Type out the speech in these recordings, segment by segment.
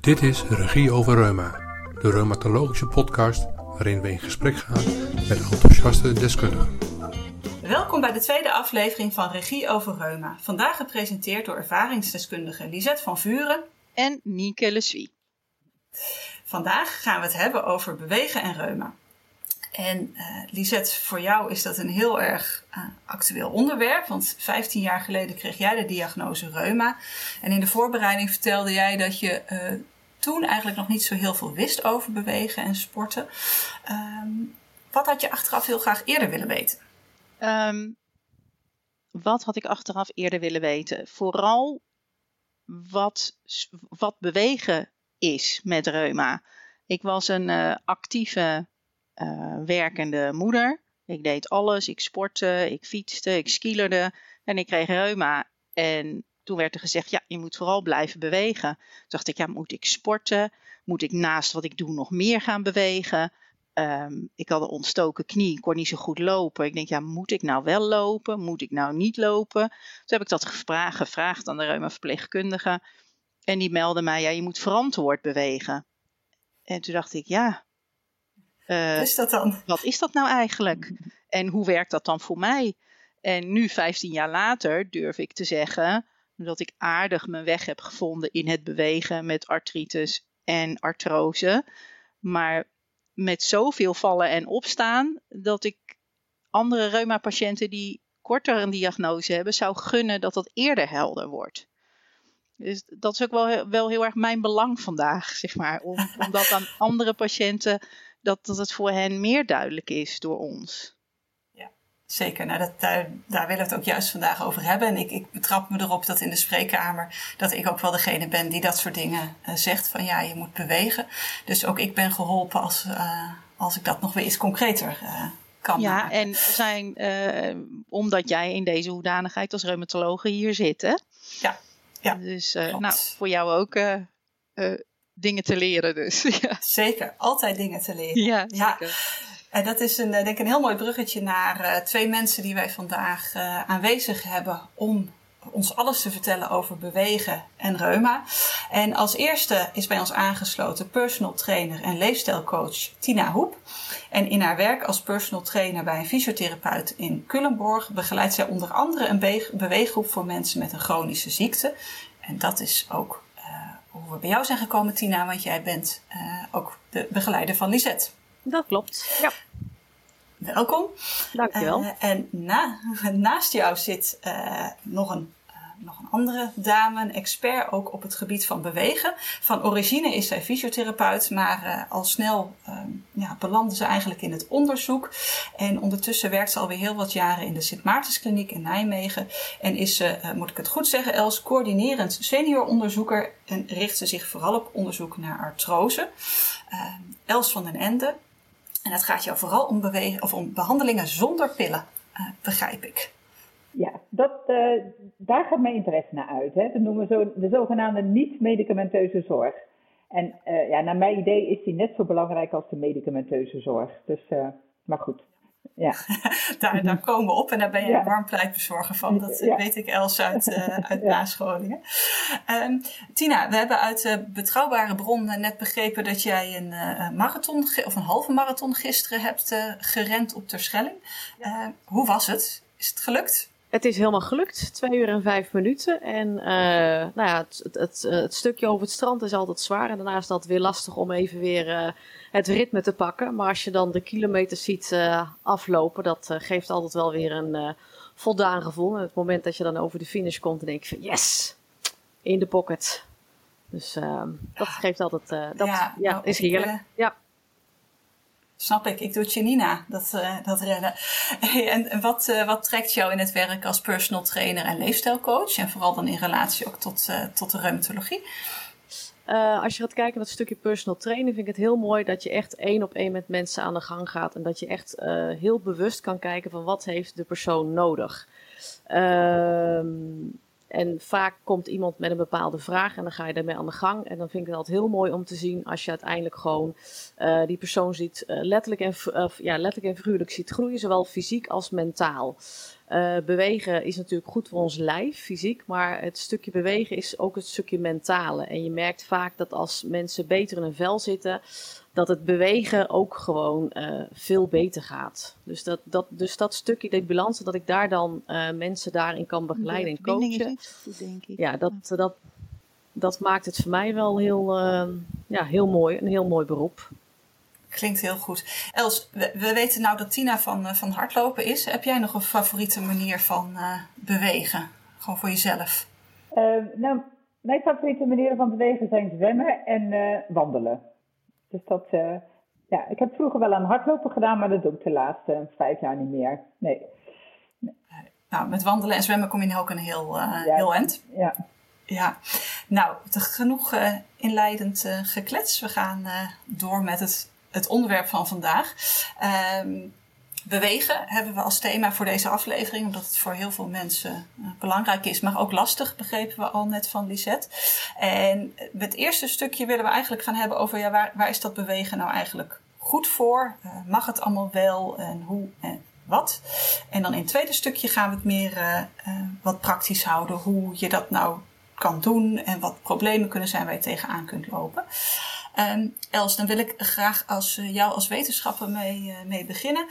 Dit is Regie over Reuma, de reumatologische podcast waarin we in gesprek gaan met enthousiaste deskundigen. Welkom bij de tweede aflevering van Regie over Reuma. Vandaag gepresenteerd door ervaringsdeskundige Lisette van Vuren en Nieke Leswie. Vandaag gaan we het hebben over bewegen en reuma. En uh, Lisette, voor jou is dat een heel erg uh, actueel onderwerp. Want 15 jaar geleden kreeg jij de diagnose reuma. En in de voorbereiding vertelde jij dat je uh, toen eigenlijk nog niet zo heel veel wist over bewegen en sporten. Um, wat had je achteraf heel graag eerder willen weten? Um, wat had ik achteraf eerder willen weten? Vooral wat, wat bewegen is met reuma. Ik was een actieve uh, werkende moeder. Ik deed alles. Ik sportte, ik fietste, ik skilerde en ik kreeg reuma. En toen werd er gezegd, ja, je moet vooral blijven bewegen. Toen dacht ik, ja, moet ik sporten? Moet ik naast wat ik doe nog meer gaan bewegen? Um, ik had een ontstoken knie, kon niet zo goed lopen. Ik denk, ja, moet ik nou wel lopen? Moet ik nou niet lopen? Toen heb ik dat gevraagd aan de reumaverpleegkundige. En die meldde mij, ja, je moet verantwoord bewegen. En toen dacht ik, ja, uh, wat is dat dan? Wat is dat nou eigenlijk? En hoe werkt dat dan voor mij? En nu, 15 jaar later, durf ik te zeggen dat ik aardig mijn weg heb gevonden in het bewegen met artritis en artrose. Maar met zoveel vallen en opstaan dat ik andere reuma-patiënten die korter een diagnose hebben, zou gunnen dat dat eerder helder wordt. Dus dat is ook wel, wel heel erg mijn belang vandaag, zeg maar. Om, om dat aan andere patiënten dat, dat het voor hen meer duidelijk is door ons. Ja, zeker. Nou, dat, daar, daar willen we het ook juist vandaag over hebben. En ik, ik betrap me erop dat in de spreekkamer dat ik ook wel degene ben die dat soort dingen uh, zegt. Van ja, je moet bewegen. Dus ook ik ben geholpen als, uh, als ik dat nog weer iets concreter uh, kan ja, maken. en zijn, omdat jij in deze hoedanigheid als reumatologe hier zit, hè? Ja. ja dus nou, voor jou ook dingen te leren dus. ja. Zeker, altijd dingen te leren. Ja, zeker. En dat is een, denk ik een heel mooi bruggetje naar uh, twee mensen die wij vandaag uh, aanwezig hebben om ons alles te vertellen over bewegen en reuma. En als eerste is bij ons aangesloten personal trainer en leefstijlcoach Tina Hoep. En in haar werk als personal trainer bij een fysiotherapeut in Culemborg begeleidt zij onder andere een beweeggroep voor mensen met een chronische ziekte. En dat is ook hoe we bij jou zijn gekomen, Tina, want jij bent uh, ook de begeleider van Lisette. Dat klopt, ja. Welkom. Dankjewel. Uh, en na, naast jou zit uh, nog een nog een andere dame, een expert ook op het gebied van bewegen. Van origine is zij fysiotherapeut, maar uh, al snel uh, ja, belandde ze eigenlijk in het onderzoek. En ondertussen werkt ze alweer heel wat jaren in de Sint Maartenskliniek in Nijmegen. En is ze, uh, moet ik het goed zeggen, Els coördinerend senior onderzoeker. En richt ze zich vooral op onderzoek naar artrose. Els van den Ende. En het gaat jou vooral om, bewegen, of om behandelingen zonder pillen, begrijp ik. Ja, dat, uh, daar gaat mijn interesse naar uit. Hè. Dat noemen we zo, de zogenaamde niet-medicamenteuze zorg. En uh, ja, naar mijn idee is die net zo belangrijk als de medicamenteuze zorg. Dus, uh, maar goed. Ja. daar, daar komen we op en daar ben je ja. een warm pleitbezorger van. Dat ja. weet ik Els uit, uit ja. nascholingen. Um, Tina, we hebben uit betrouwbare bronnen net begrepen dat jij een marathon of een halve marathon gisteren hebt gerend op Terschelling. hoe was het? Is het gelukt? Het is helemaal gelukt, twee uur en vijf minuten. En uh, nou ja, het, het, het, het, stukje over het strand is altijd zwaar. En daarna is dat weer lastig om even weer uh, het ritme te pakken. Maar als je dan de kilometers ziet uh, aflopen, dat geeft altijd wel weer een voldaan gevoel. En het moment dat je dan over de finish komt, dan denk je van yes, in de pocket. Dus dat geeft altijd, dat ja, ja, nou, is heerlijk. ja. Snap ik, ik doe Janina, dat, uh, dat rennen. en wat, uh, wat trekt jou in het werk als personal trainer en leefstijlcoach? En vooral dan in relatie ook tot, uh, tot de reumatologie? als je gaat kijken naar het stukje personal trainen, vind ik het heel mooi dat je echt één op één met mensen aan de gang gaat. En dat je echt heel bewust kan kijken van wat heeft de persoon nodig. Ehm En vaak komt iemand met een bepaalde vraag en dan ga je daarmee aan de gang. En dan vind ik het altijd heel mooi om te zien als je uiteindelijk gewoon uh, die persoon ziet, uh, letterlijk, en, uh, ja, letterlijk en figuurlijk ziet groeien, zowel fysiek als mentaal. Bewegen is natuurlijk goed voor ons lijf, fysiek, maar het stukje bewegen is ook het stukje mentale. En je merkt vaak dat als mensen beter in een vel zitten, dat het bewegen ook gewoon uh, veel beter gaat. Dus dat, dat, dus dat stukje, die balans, dat ik daar dan uh, mensen daarin kan begeleiden en coachen. Goed, denk ik. Ja, dat, dat, dat maakt het voor mij wel heel, ja, heel mooi, een heel mooi beroep. Klinkt heel goed. Els, we, we, weten nou dat Tina van, van hardlopen is. Heb jij nog een favoriete manier van bewegen? Gewoon voor jezelf. nou, mijn favoriete manieren van bewegen zijn zwemmen en wandelen. Dus dat, ja, ik heb vroeger wel aan hardlopen gedaan, maar dat doe ik de laatste vijf jaar niet meer. Nee. Nou, met wandelen en zwemmen kom je nu ook een heel, uh, ja, heel eind. Ja. Ja, nou, genoeg uh, inleidend geklets. We gaan door met het, het onderwerp van vandaag. Um, bewegen hebben we als thema voor deze aflevering, omdat het voor heel veel mensen uh, belangrijk is, maar ook lastig, begrepen we al net van Lisette. En het eerste stukje willen we eigenlijk gaan hebben over ja, waar, is dat bewegen nou eigenlijk goed voor? Uh, mag het allemaal wel en hoe en wat? En dan in het tweede stukje gaan we het meer uh, wat praktisch houden, hoe je dat nou kan doen en wat problemen kunnen zijn waar je tegenaan kunt lopen. Um, Els, dan wil ik graag als, uh, jou als wetenschapper mee, uh, mee beginnen.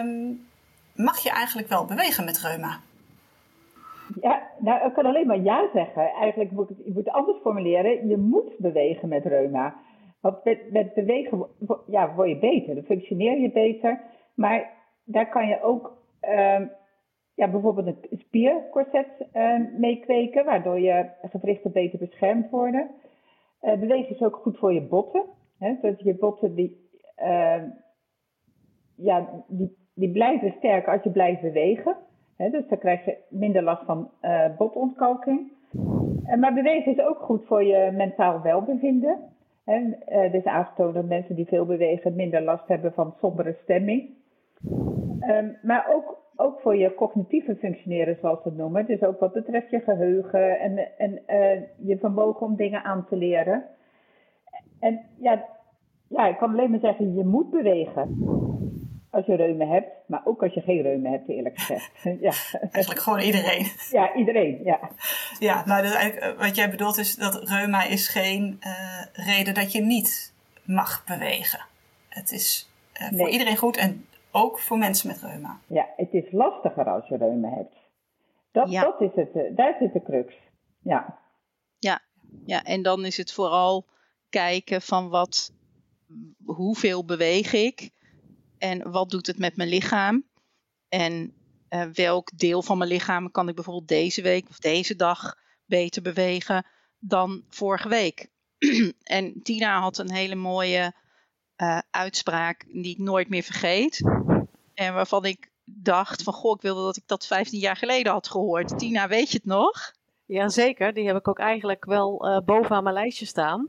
Um, mag je eigenlijk wel bewegen met reuma? Ja, nou, ik kan alleen maar ja zeggen. Eigenlijk moet ik het, moet het anders formuleren. Je moet bewegen met reuma. Want met, bewegen ja, word je beter, dan functioneer je beter. Maar daar kan je ook um, ja, bijvoorbeeld een spiercorset uh, mee kweken, waardoor je gewrichten beter beschermd worden. Uh, bewegen is ook goed voor je botten. Hè, zodat je botten die, uh, ja, die, die blijven sterk als je blijft bewegen. Hè, dus dan krijg je minder last van uh, botontkalking. maar bewegen is ook goed voor je mentaal welbevinden. En er is aangetoond dat mensen die veel bewegen minder last hebben van sombere stemming. Um, maar ook ook voor je cognitieve functioneren, zoals we het noemen. Dus ook wat betreft je geheugen en, en uh, je vermogen om dingen aan te leren. En ja, ja, ik kan alleen maar zeggen, je moet bewegen. Als je reumen hebt, maar ook als je geen reumen hebt, eerlijk gezegd. ja. Eigenlijk gewoon iedereen. Ja, iedereen, ja. Ja, nou, dus eigenlijk, wat jij bedoelt is dat reuma is geen uh, reden dat je niet mag bewegen. Het is uh, nee. voor iedereen goed en ook voor mensen met reuma. Ja, het is lastiger als je reuma hebt. Dat, ja. dat is het, eh, daar zit de crux. Ja. ja. Ja, en dan is het vooral kijken van wat, hoeveel beweeg ik en wat doet het met mijn lichaam. En uh, welk deel van mijn lichaam kan ik bijvoorbeeld deze week of deze dag beter bewegen dan vorige week. en Tina had een hele mooie uh, uitspraak die ik nooit meer vergeet. En waarvan ik dacht van, goh, ik wilde dat ik dat 15 jaar geleden had gehoord. Tina, weet je het nog? Jazeker, die heb ik ook eigenlijk wel uh, bovenaan mijn lijstje staan.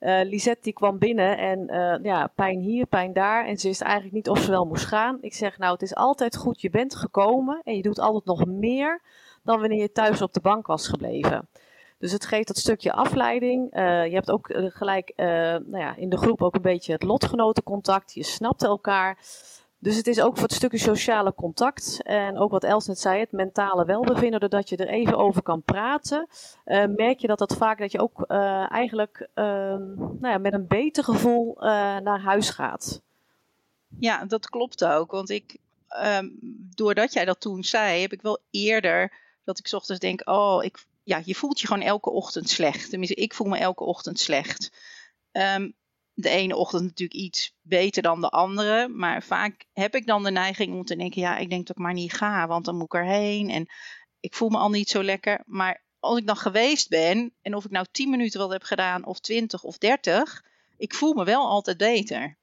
Uh, Lisette die kwam binnen en ja, pijn hier, pijn daar. En ze wist eigenlijk niet of ze wel moest gaan. Ik zeg, nou, het is altijd goed, je bent gekomen en je doet altijd nog meer dan wanneer je thuis op de bank was gebleven. Dus het geeft dat stukje afleiding. Uh, je hebt ook gelijk nou ja, in de groep ook een beetje het lotgenotencontact. Je snapt elkaar. Dus het is ook voor het stukje sociale contact en ook wat Els net zei, het mentale welbevinden, doordat je er even over kan praten, merk je dat dat vaak dat je ook eigenlijk uh, nou ja, met een beter gevoel naar huis gaat. Ja, dat klopt ook, want ik, um, doordat jij dat toen zei, heb ik wel eerder dat ik ochtends denk, oh, ik, ja, je voelt je gewoon elke ochtend slecht. Tenminste, ik voel me elke ochtend slecht. Um, de ene ochtend natuurlijk iets beter dan de andere. Maar vaak heb ik dan de neiging om te denken: ja, ik denk dat ik maar niet ga, want dan moet ik erheen. En ik voel me al niet zo lekker. Maar als ik dan geweest ben, en of ik nou 10 minuten wat heb gedaan, of 20 of 30, ik voel me wel altijd beter.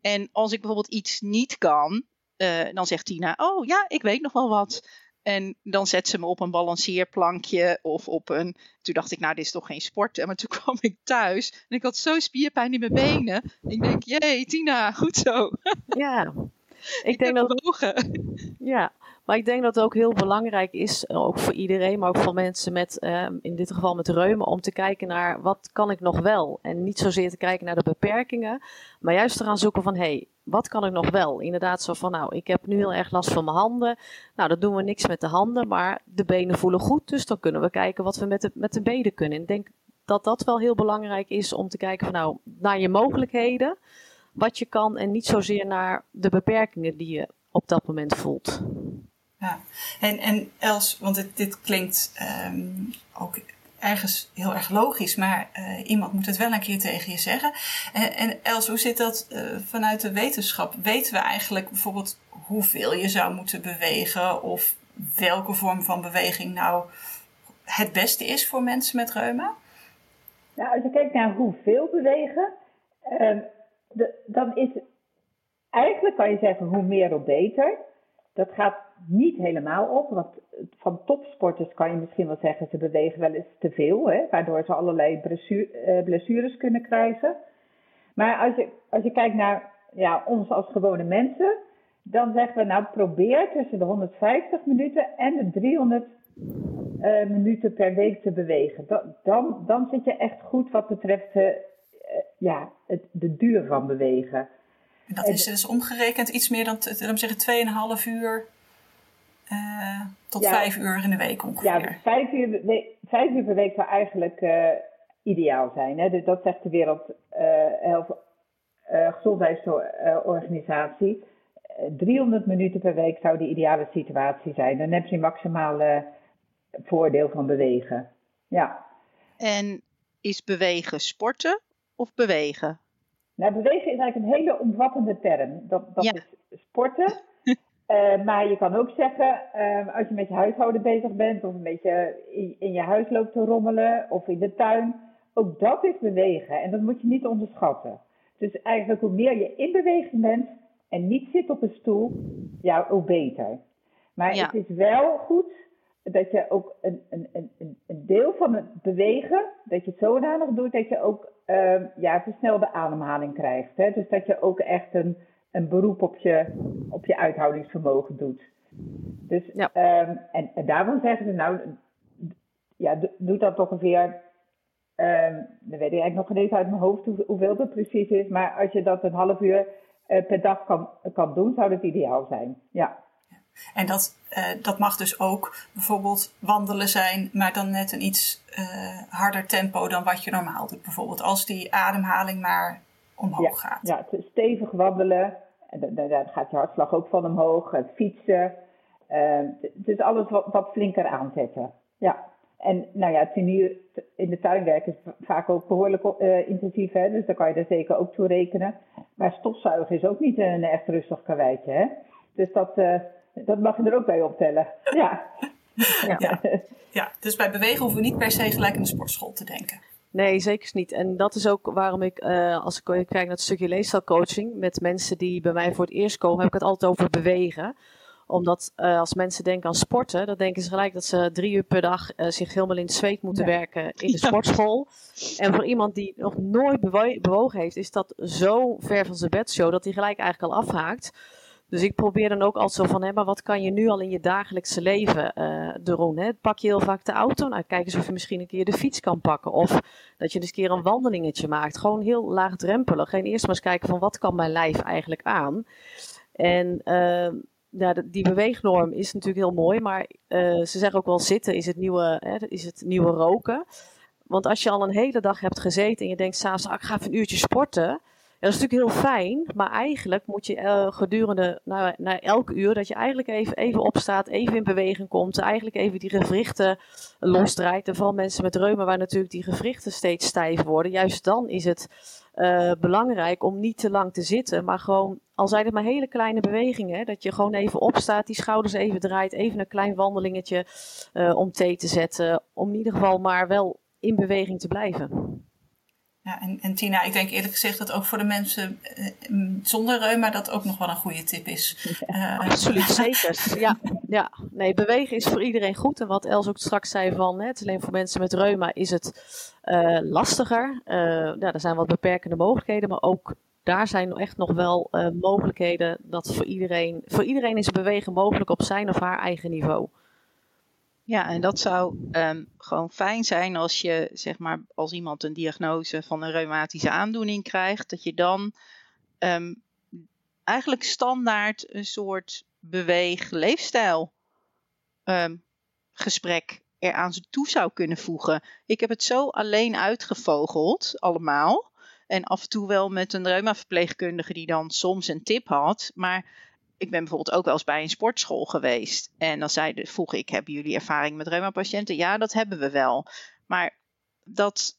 En als ik bijvoorbeeld iets niet kan, uh, dan zegt Tina: Oh ja, ik weet nog wel wat. En dan zet ze me op een balanceerplankje of op een. Toen dacht ik, nou, dit is toch geen sport. Maar toen kwam ik thuis en ik had zo spierpijn in mijn benen. ik denk, jee, Tina, goed zo. Ja, ik, ik denk dat. Bewogen. Ja, Maar ik denk dat het ook heel belangrijk is, ook voor iedereen, maar ook voor mensen met, uh, in dit geval met reuma, om te kijken naar wat kan ik nog wel. En niet zozeer te kijken naar de beperkingen, maar juist te gaan zoeken van, hé, hey, wat kan ik nog wel? Inderdaad zo van, nou, ik heb nu heel erg last van mijn handen. Nou, dan doen we niks met de handen, maar de benen voelen goed, dus dan kunnen we kijken wat we met de, met de benen kunnen. Ik denk dat dat wel heel belangrijk is om te kijken van, nou, naar je mogelijkheden, wat je kan en niet zozeer naar de beperkingen die je op dat moment voelt. Ja, en, en Els, want dit, dit klinkt um, ook ergens heel erg logisch, maar uh, iemand moet het wel een keer tegen je zeggen. En, en Els, hoe zit dat uh, vanuit de wetenschap? Weten we eigenlijk bijvoorbeeld hoeveel je zou moeten bewegen of welke vorm van beweging nou het beste is voor mensen met reuma? Nou, als je kijkt naar hoeveel bewegen, uh, de, dan is eigenlijk kan je zeggen hoe meer hoe beter. Dat gaat niet helemaal op, want van topsporters kan je misschien wel zeggen, ze bewegen wel eens te veel, hè, waardoor ze allerlei eh, blessures kunnen krijgen. Maar als je, als je kijkt naar ja, ons als gewone mensen, dan zeggen we nou probeer tussen de 150 minuten en de 300 uh, eh, minuten per week te bewegen. Dan, dan, zit je echt goed wat betreft uh, ja, het, de duur van bewegen. Dat is dus omgerekend iets meer dan, dan zeggen, 2,5 uur uh, tot ja, 5 uur in de week ongeveer. Ja, 5 uur, vijf uur per week zou eigenlijk uh, ideaal zijn. Hè? Dus dat zegt de Wereld uh, Gezondheidsorganisatie. 300 minuten per week zou de ideale situatie zijn. Dan heb je maximaal voordeel van bewegen. Ja. En is bewegen sporten of bewegen? Nou, bewegen is eigenlijk een hele omvattende term. Dat, dat is sporten. Uh, maar je kan ook zeggen, uh, als je met je huishouden bezig bent, of een beetje in, in, je huis loopt te rommelen, of in de tuin, ook dat is bewegen. En dat moet je niet onderschatten. Dus eigenlijk hoe meer je in beweging bent en niet zit op een stoel, ja, hoe beter. Maar ja. het is wel goed dat je ook een, een, een, een deel van het bewegen, dat je het zodanig doet dat je ook uh, ja, versnelde ademhaling krijgt. Hè? Dus dat je ook echt een, een beroep op je, op je uithoudingsvermogen doet. Dus, ja. um, en, en daarom zeggen ze nou, ja, doe dat ongeveer, um, dan weet ik eigenlijk nog niet uit mijn hoofd hoe, hoeveel dat precies is, maar als je dat een half uur uh, per dag kan, kan doen, zou dat ideaal zijn. Ja. En dat, uh, dat mag dus ook bijvoorbeeld wandelen zijn, maar dan net een iets uh, harder tempo dan wat je normaal doet. Bijvoorbeeld als die ademhaling maar omhoog ja, gaat. Ja, stevig wandelen. Daar gaat je hartslag ook van omhoog. Fietsen. Is alles wat, wat flinker aanzetten. Ja. En nou ja, in de tuin werken is vaak ook behoorlijk uh, intensief, hè? dus daar kan je er zeker ook toe rekenen. Maar stofzuigen is ook niet een echt rustig karweitje. Hè? Dus dat, uh, dat mag je er ook bij optellen. Ja. Ja. ja. dus bij bewegen hoeven we niet per se gelijk in de sportschool te denken. Nee, zeker niet. En dat is ook waarom ik, uh, als ik kijk naar het stukje leefstijlcoaching, met mensen die bij mij voor het eerst komen, heb ik het altijd over bewegen omdat uh, als mensen denken aan sporten, dan denken ze gelijk dat ze drie uur per dag uh, zich helemaal in het zweet moeten ja. werken in de sportschool. En voor iemand die nog nooit bewo bewogen heeft, is dat zo ver van zijn bedshow dat hij gelijk eigenlijk al afhaakt. Dus ik probeer dan ook altijd zo van, hè, maar wat kan je nu al in je dagelijkse leven doen? Hè? Pak je heel vaak de auto? Nou, kijk eens of je misschien een keer de fiets kan pakken. Of dat je eens een keer een wandelingetje maakt. Gewoon heel laagdrempelig. En eerst maar eens kijken van, wat kan mijn lijf eigenlijk aan? En uh, ja, die beweegnorm is natuurlijk heel mooi, maar uh, ze zeggen ook wel zitten is het nieuwe, hè, is het nieuwe roken. Want als je al een hele dag hebt gezeten en je denkt s'avonds, ah, ik ga even een uurtje sporten dat is natuurlijk heel fijn, maar eigenlijk moet je uh, gedurende, nou, na elk uur, dat je eigenlijk even, even opstaat, even in beweging komt, eigenlijk even die gewrichten losdraait. En vooral mensen met reuma, waar natuurlijk die gewrichten steeds stijf worden, juist dan is het uh, belangrijk om niet te lang te zitten, maar gewoon, al zijn het maar hele kleine bewegingen, dat je gewoon even opstaat, die schouders even draait, even een klein wandelingetje uh, om thee te zetten, om in ieder geval maar wel in beweging te blijven. Ja, en, en Tina, ik denk eerlijk gezegd dat ook voor de mensen uh, zonder reuma dat ook nog wel een goede tip is. Uh, Absoluut, zeker. Ja, ja, nee, bewegen is voor iedereen goed. En wat Els ook straks zei van, het alleen voor mensen met reuma is het uh, lastiger. ja, er zijn wat beperkende mogelijkheden, maar ook daar zijn echt nog wel uh, mogelijkheden dat voor iedereen, voor iedereen is bewegen mogelijk op zijn of haar eigen niveau. Ja, en dat zou um, gewoon fijn zijn als je, zeg maar, als iemand een diagnose van een reumatische aandoening krijgt, dat je dan um, eigenlijk standaard een soort beweeg-leefstijl um, gesprek eraan toe zou kunnen voegen. Ik heb het zo alleen uitgevogeld, allemaal. En af en toe wel met een reumaverpleegkundige die dan soms een tip had. Maar ik ben bijvoorbeeld ook wel eens bij een sportschool geweest. En dan zei, vroeg ik, hebben jullie ervaring met reumapatiënten? Ja, dat hebben we wel. Maar dat,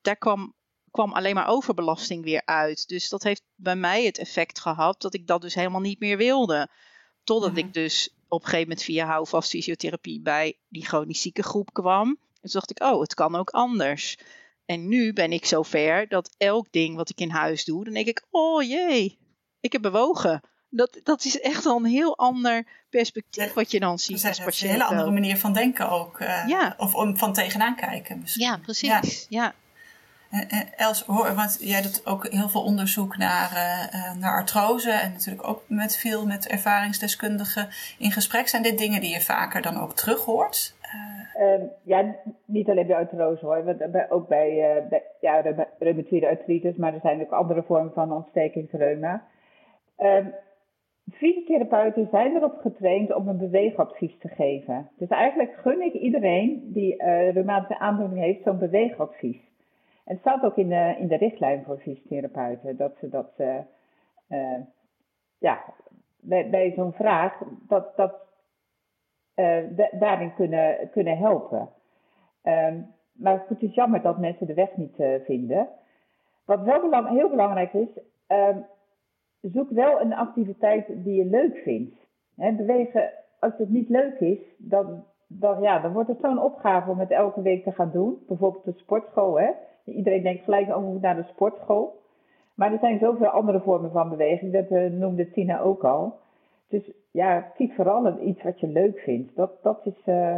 daar kwam, kwam alleen maar overbelasting weer uit. Dus dat heeft bij mij het effect gehad dat ik dat dus helemaal niet meer wilde. Totdat mhm. ik dus op een gegeven moment via houvast fysiotherapie bij die chronisch zieke groep kwam. En toen dacht ik, oh, het kan ook anders. En nu ben ik zover dat elk ding wat ik in huis doe, dan denk ik, oh jee, ik heb bewogen. Dat, dat is echt al een heel ander perspectief wat je dan ziet als patiënt. Een hele andere manier van denken ook. Uh, ja. Of om van tegenaan kijken misschien. Ja, precies. Ja. ja. Els, hoor, want jij doet ook heel veel onderzoek naar, uh, naar artrose en natuurlijk ook met veel met ervaringsdeskundigen in gesprek. Zijn dit dingen die je vaker dan ook terug hoort? Uh, ja, niet alleen bij artrose hoor, want ook bij, uh, bij ja, reumatoïde artritis, maar er zijn ook andere vormen van ontstekingsreuma. Uh, fysiotherapeuten zijn erop getraind om een beweegadvies te geven. Dus eigenlijk gun ik iedereen die uh, reumatische aandoening heeft zo'n beweegadvies. En het staat ook in de, in de richtlijn voor fysiotherapeuten dat ze dat, ja, bij, zo'n vraag, dat, dat daarin kunnen, kunnen helpen. Um, maar het is jammer dat mensen de weg niet vinden. Wat wel heel belangrijk is, um, zoek wel een activiteit die je leuk vindt. He, bewegen, als het niet leuk is, dan, dan, ja, dan wordt het zo'n opgave om het elke week te gaan doen. Bijvoorbeeld de sportschool. Hè? Iedereen denkt gelijk, oh, naar de sportschool. Maar er zijn zoveel andere vormen van beweging, dat uh, noemde Tina ook al. Dus ja, kies vooral iets wat je leuk vindt. Dat, dat is, uh,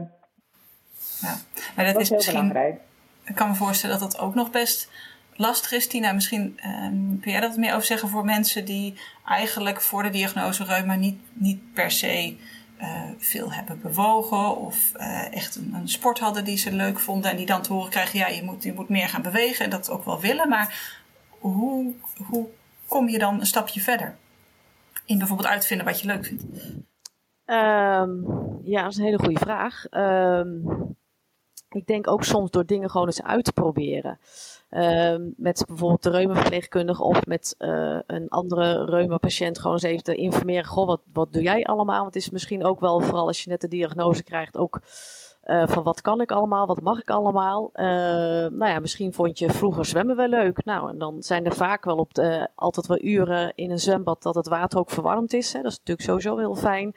ja. maar dat, is, heel belangrijk. Ik kan me voorstellen dat dat ook nog best lastig is. Misschien um, kun jij dat meer over zeggen voor mensen die eigenlijk voor de diagnose reuma niet, niet per se uh, veel hebben bewogen of uh, echt een, een, sport hadden die ze leuk vonden en die dan te horen krijgen, ja, je moet, je moet meer gaan bewegen en dat ook wel willen. Maar hoe, hoe kom je dan een stapje verder? in bijvoorbeeld uitvinden wat je leuk vindt? Um, ja, dat is een hele goede vraag. Um, ik denk ook soms door dingen gewoon eens uit te proberen. Um, met bijvoorbeeld de reumaverpleegkundige of met uh, een andere reumapatiënt gewoon eens even te informeren. Goh, wat, wat doe jij allemaal? Want het is misschien ook wel, vooral als je net de diagnose krijgt, ook uh, van wat kan ik allemaal, wat mag ik allemaal. Uh, nou ja, misschien vond je vroeger zwemmen wel leuk. Nou, en dan zijn er vaak wel op de, altijd wel uren in een zwembad dat het water ook verwarmd is. Hè. Dat is natuurlijk sowieso heel fijn.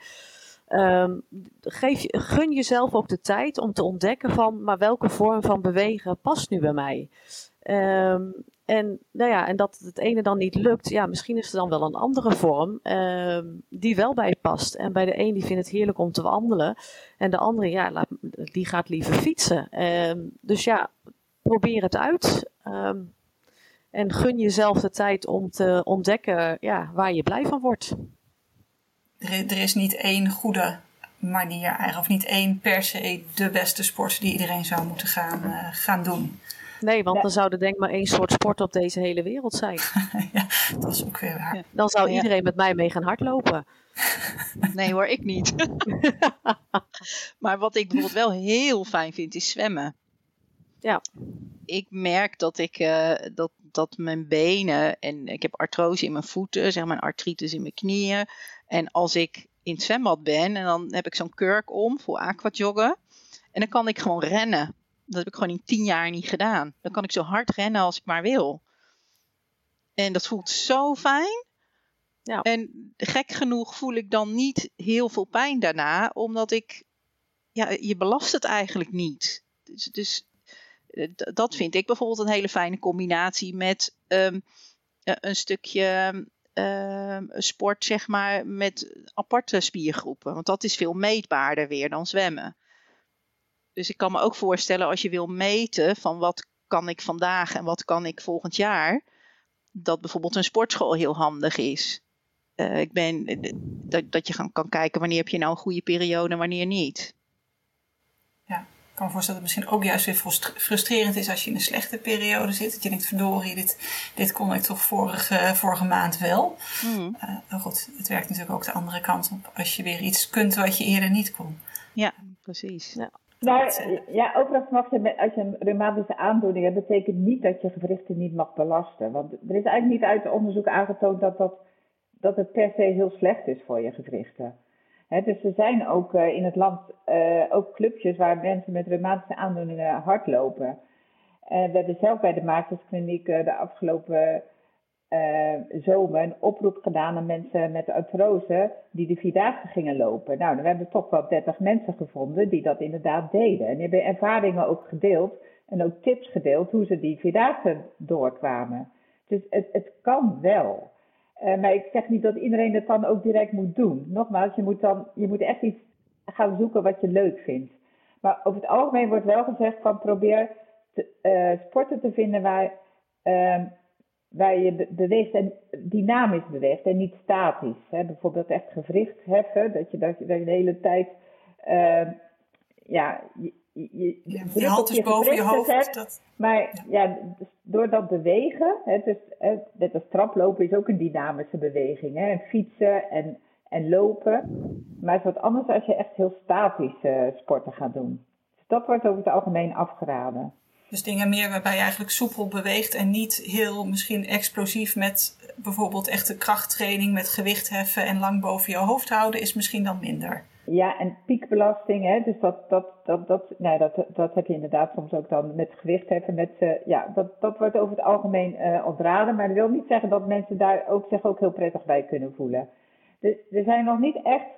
Um, geef, gun jezelf ook de tijd om te ontdekken van, maar welke vorm van bewegen past nu bij mij? Um, en, nou ja, en dat het ene dan niet lukt, ja, misschien is er dan wel een andere vorm uh, die wel bij past. En bij de een die vindt het heerlijk om te wandelen. En de andere, ja, laat, die gaat liever fietsen. Uh, dus ja, probeer het uit. En gun jezelf de tijd om te ontdekken ja, waar je blij van wordt. Er, is niet één goede manier eigenlijk, of niet één per se de beste sport die iedereen zou moeten gaan, uh, gaan doen. Nee, want dan zou er denk ik maar één soort sport op deze hele wereld zijn. ja, dat is ook weer waar. dan zou iedereen met mij mee gaan hardlopen. nee hoor, ik niet. maar wat ik bijvoorbeeld wel heel fijn vind, is zwemmen. Ja. Ik merk dat ik uh, dat, dat mijn benen en ik heb artrose in mijn voeten, zeg maar artritis in mijn knieën. En als ik in het zwembad ben en dan heb ik zo'n kurk om voor aquajoggen. En dan kan ik gewoon rennen. Dat heb ik gewoon in tien jaar niet gedaan. Dan kan ik zo hard rennen als ik maar wil. En dat voelt zo fijn. Ja. En gek genoeg voel ik dan niet heel veel pijn daarna, omdat ik, ja, je belast het eigenlijk niet. Dus, dus eh, dat vind ik bijvoorbeeld een hele fijne combinatie met um, een stukje um, sport, zeg maar, met aparte spiergroepen. Want dat is veel meetbaarder weer dan zwemmen. Dus ik kan me ook voorstellen als je wil meten van wat kan ik vandaag en wat kan ik volgend jaar. dat bijvoorbeeld een sportschool heel handig is. Uh, ik ben, dat, dat je kan, kan kijken wanneer heb je nou een goede periode en wanneer niet. Ja, ik kan me voorstellen dat het misschien ook juist weer frustrerend is als je in een slechte periode zit. Dat je denkt, verdorie, dit, dit kon ik toch vorige, vorige maand wel. Mm. Uh, maar goed, het werkt natuurlijk ook de andere kant op als je weer iets kunt wat je eerder niet kon. Ja, precies. Ja. Maar ja, overigens mag je, als je een reumatische aandoening hebt, betekent niet dat je gewrichten niet mag belasten. Want er is eigenlijk niet uit onderzoek aangetoond dat, dat, dat het per se heel slecht is voor je gewrichten. dus er zijn ook uh, in het land uh, ook clubjes waar mensen met reumatische aandoeningen hardlopen. En we hebben zelf bij de Maartenskliniek uh, de afgelopen uh, zomer een oproep gedaan aan mensen met artrose die de Vierdaagse gingen lopen. Nou, we hebben toch wel 30 mensen gevonden die dat inderdaad deden. En die hebben ervaringen ook gedeeld en ook tips gedeeld hoe ze die Vierdaagse doorkwamen. Dus het, het kan wel. Uh, maar ik zeg niet dat iedereen het dan ook direct moet doen. Nogmaals, je moet, dan, je moet echt iets gaan zoeken wat je leuk vindt. Maar over het algemeen wordt wel gezegd van probeer te, uh, sporten te vinden waar uh, waar je beweegt en dynamisch beweegt en niet statisch. Hè? Bijvoorbeeld echt gewricht heffen, dat je, dat je, de hele tijd, uh, ja, je, je, ja, je hand is boven je hoofd. Hebt, dat... Maar ja, dus door dat bewegen, hè, dus, hè, net als traplopen is ook een dynamische beweging. Hè? En fietsen en, en lopen. Maar het is wat anders als je echt heel statisch uh, sporten gaat doen. Dus dat wordt over het algemeen afgeraden. Dus dingen meer waarbij je eigenlijk soepel beweegt en niet heel misschien explosief met bijvoorbeeld echte krachttraining met gewicht heffen en lang boven je hoofd houden is misschien dan minder. Ja, en piekbelasting, hè, dus dat, dat, dat, dat, nou, dat, dat heb je inderdaad soms ook dan met gewicht heffen. Met, uh, ja, dat, dat wordt over het algemeen uh, ontraden, maar dat wil niet zeggen dat mensen daar ook, zich ook heel prettig bij kunnen voelen. Dus er zijn nog niet echt,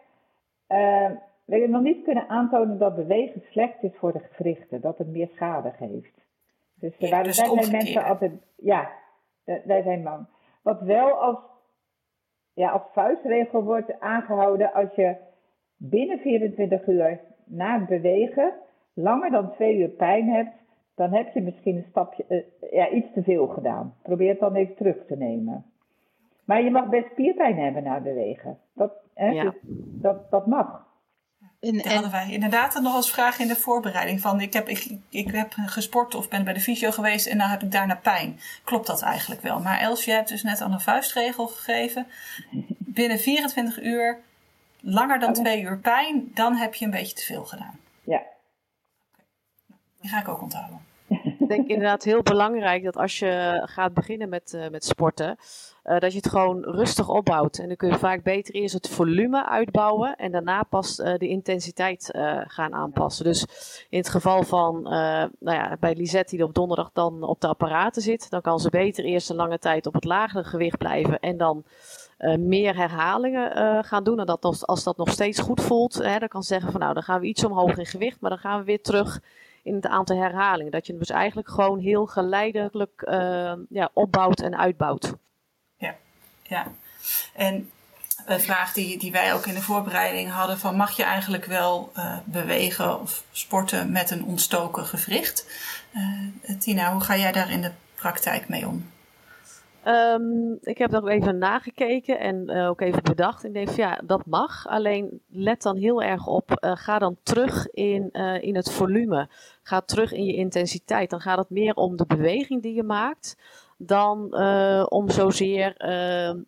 uh, we hebben nog niet kunnen aantonen dat bewegen slecht is voor de gewrichten, dat het meer schade geeft. Dus ja, waar dus zijn mensen altijd, ja, wij zijn bang. Wat wel als, ja, als vuistregel wordt aangehouden als je binnen 24 uur na het bewegen langer dan twee uur pijn hebt, dan heb je misschien een stapje, uh, ja, iets te veel gedaan. Probeer het dan even terug te nemen. Maar je mag best spierpijn hebben na bewegen. Dat, hè, ja. dus dat, dat mag. En, en... hadden wij inderdaad nog als vraag in de voorbereiding van ik heb, ik, ik heb gesport of ben bij de fysio geweest en dan heb ik daarna pijn. Klopt dat eigenlijk wel? Maar Els, je hebt dus net al een vuistregel gegeven. Binnen 24 uur, langer dan twee uur pijn, dan heb je een beetje te veel gedaan. Ja. Die ga ik ook onthouden. Ik denk inderdaad heel belangrijk dat als je gaat beginnen met, uh, met sporten, uh, dat je het gewoon rustig opbouwt. En dan kun je vaak beter eerst het volume uitbouwen en daarna pas uh, de intensiteit gaan aanpassen. Dus in het geval van nou ja, bij Lisette die op donderdag dan op de apparaten zit, dan kan ze beter eerst een lange tijd op het lagere gewicht blijven en dan meer herhalingen gaan doen. En dat als dat nog steeds goed voelt, hè, dan kan ze zeggen van nou dan gaan we iets omhoog in gewicht, maar dan gaan we weer terug in het aantal herhalingen. Dat je dus eigenlijk gewoon heel geleidelijk uh, ja, opbouwt en uitbouwt. Ja, ja. En een vraag die, die wij ook in de voorbereiding hadden: van mag je eigenlijk wel uh, bewegen of sporten met een ontstoken gewricht? Uh, Tina, hoe ga jij daar in de praktijk mee om? Um, ik heb dat ook even nagekeken en uh, ook even bedacht. Ik denk ja, dat mag. Alleen let dan heel erg op. Uh, ga dan terug in, uh, in het volume. Ga terug in je intensiteit. Dan gaat het meer om de beweging die je maakt. Dan om zozeer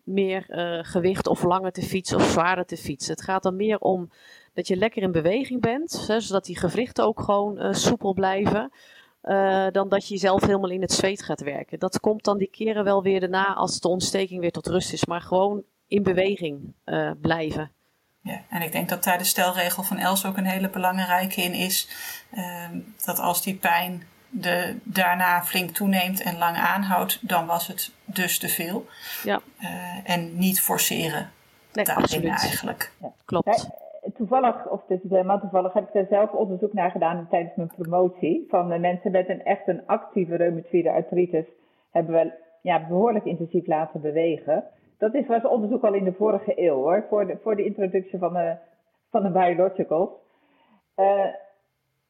meer gewicht of langer te fietsen of zwaarder te fietsen. Het gaat dan meer om dat je lekker in beweging bent. Hè, zodat die gewrichten ook gewoon soepel blijven. Uh, dan dat je jezelf helemaal in het zweet gaat werken. Dat komt dan die keren wel weer daarna als de ontsteking weer tot rust is. Maar gewoon in beweging uh, blijven. Ja, en ik denk dat daar de stelregel van Els ook een hele belangrijke in is. Uh, dat als die pijn de, daarna flink toeneemt en lang aanhoudt, dan was het dus te veel. Ja. Uh, en niet forceren nee, daarin absoluut. eigenlijk. Ja. Klopt toevallig, of is helemaal toevallig, heb ik daar zelf onderzoek naar gedaan tijdens mijn promotie. Van mensen met een echt een actieve reumatoïde artritis hebben we ja, behoorlijk intensief laten bewegen. Dat is, was onderzoek al in de vorige eeuw hoor, voor de, voor de introductie van de, van de biologicals. Uh,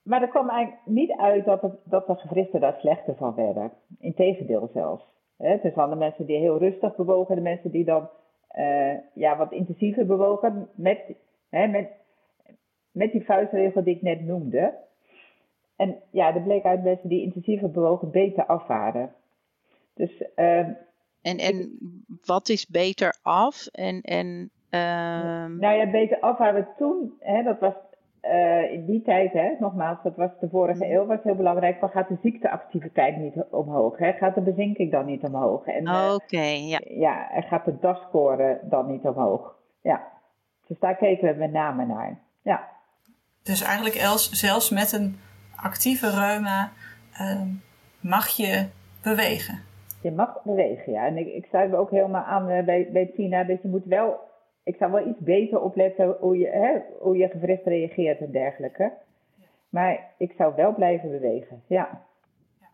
maar er kwam eigenlijk niet uit dat, het, dat de gewrichten daar slechter van werden. Integendeel zelfs. Hè, dus van de mensen die heel rustig bewogen, de mensen die dan uh, ja, wat intensiever bewogen met, hè, met, met die vuistregel die ik net noemde. En ja, er bleek uit mensen die intensiever bewogen beter afvaren. Dus, uh, en, en wat is beter af? En, en, uh... Nou ja, beter afvaren toen, hè, dat was uh, in die tijd, hè, nogmaals, dat was de vorige mm. eeuw, was heel belangrijk. Van gaat de ziekteactiviteit niet omhoog? Hè? Gaat de bezinking dan niet omhoog? Uh, Oké, ja. Ja, en gaat de DAS-score dan niet omhoog? Ja. Dus daar keken we met name naar. Ja. Dus eigenlijk Els, zelfs met een actieve reuma uh, mag je bewegen. Je mag bewegen, ja. En ik, ik sluit me ook helemaal aan uh, bij, bij Tina dat je moet wel ik zou wel iets beter opletten hoe je, hè, hoe je gewricht reageert en dergelijke. Maar ik zou wel blijven bewegen, ja. ja.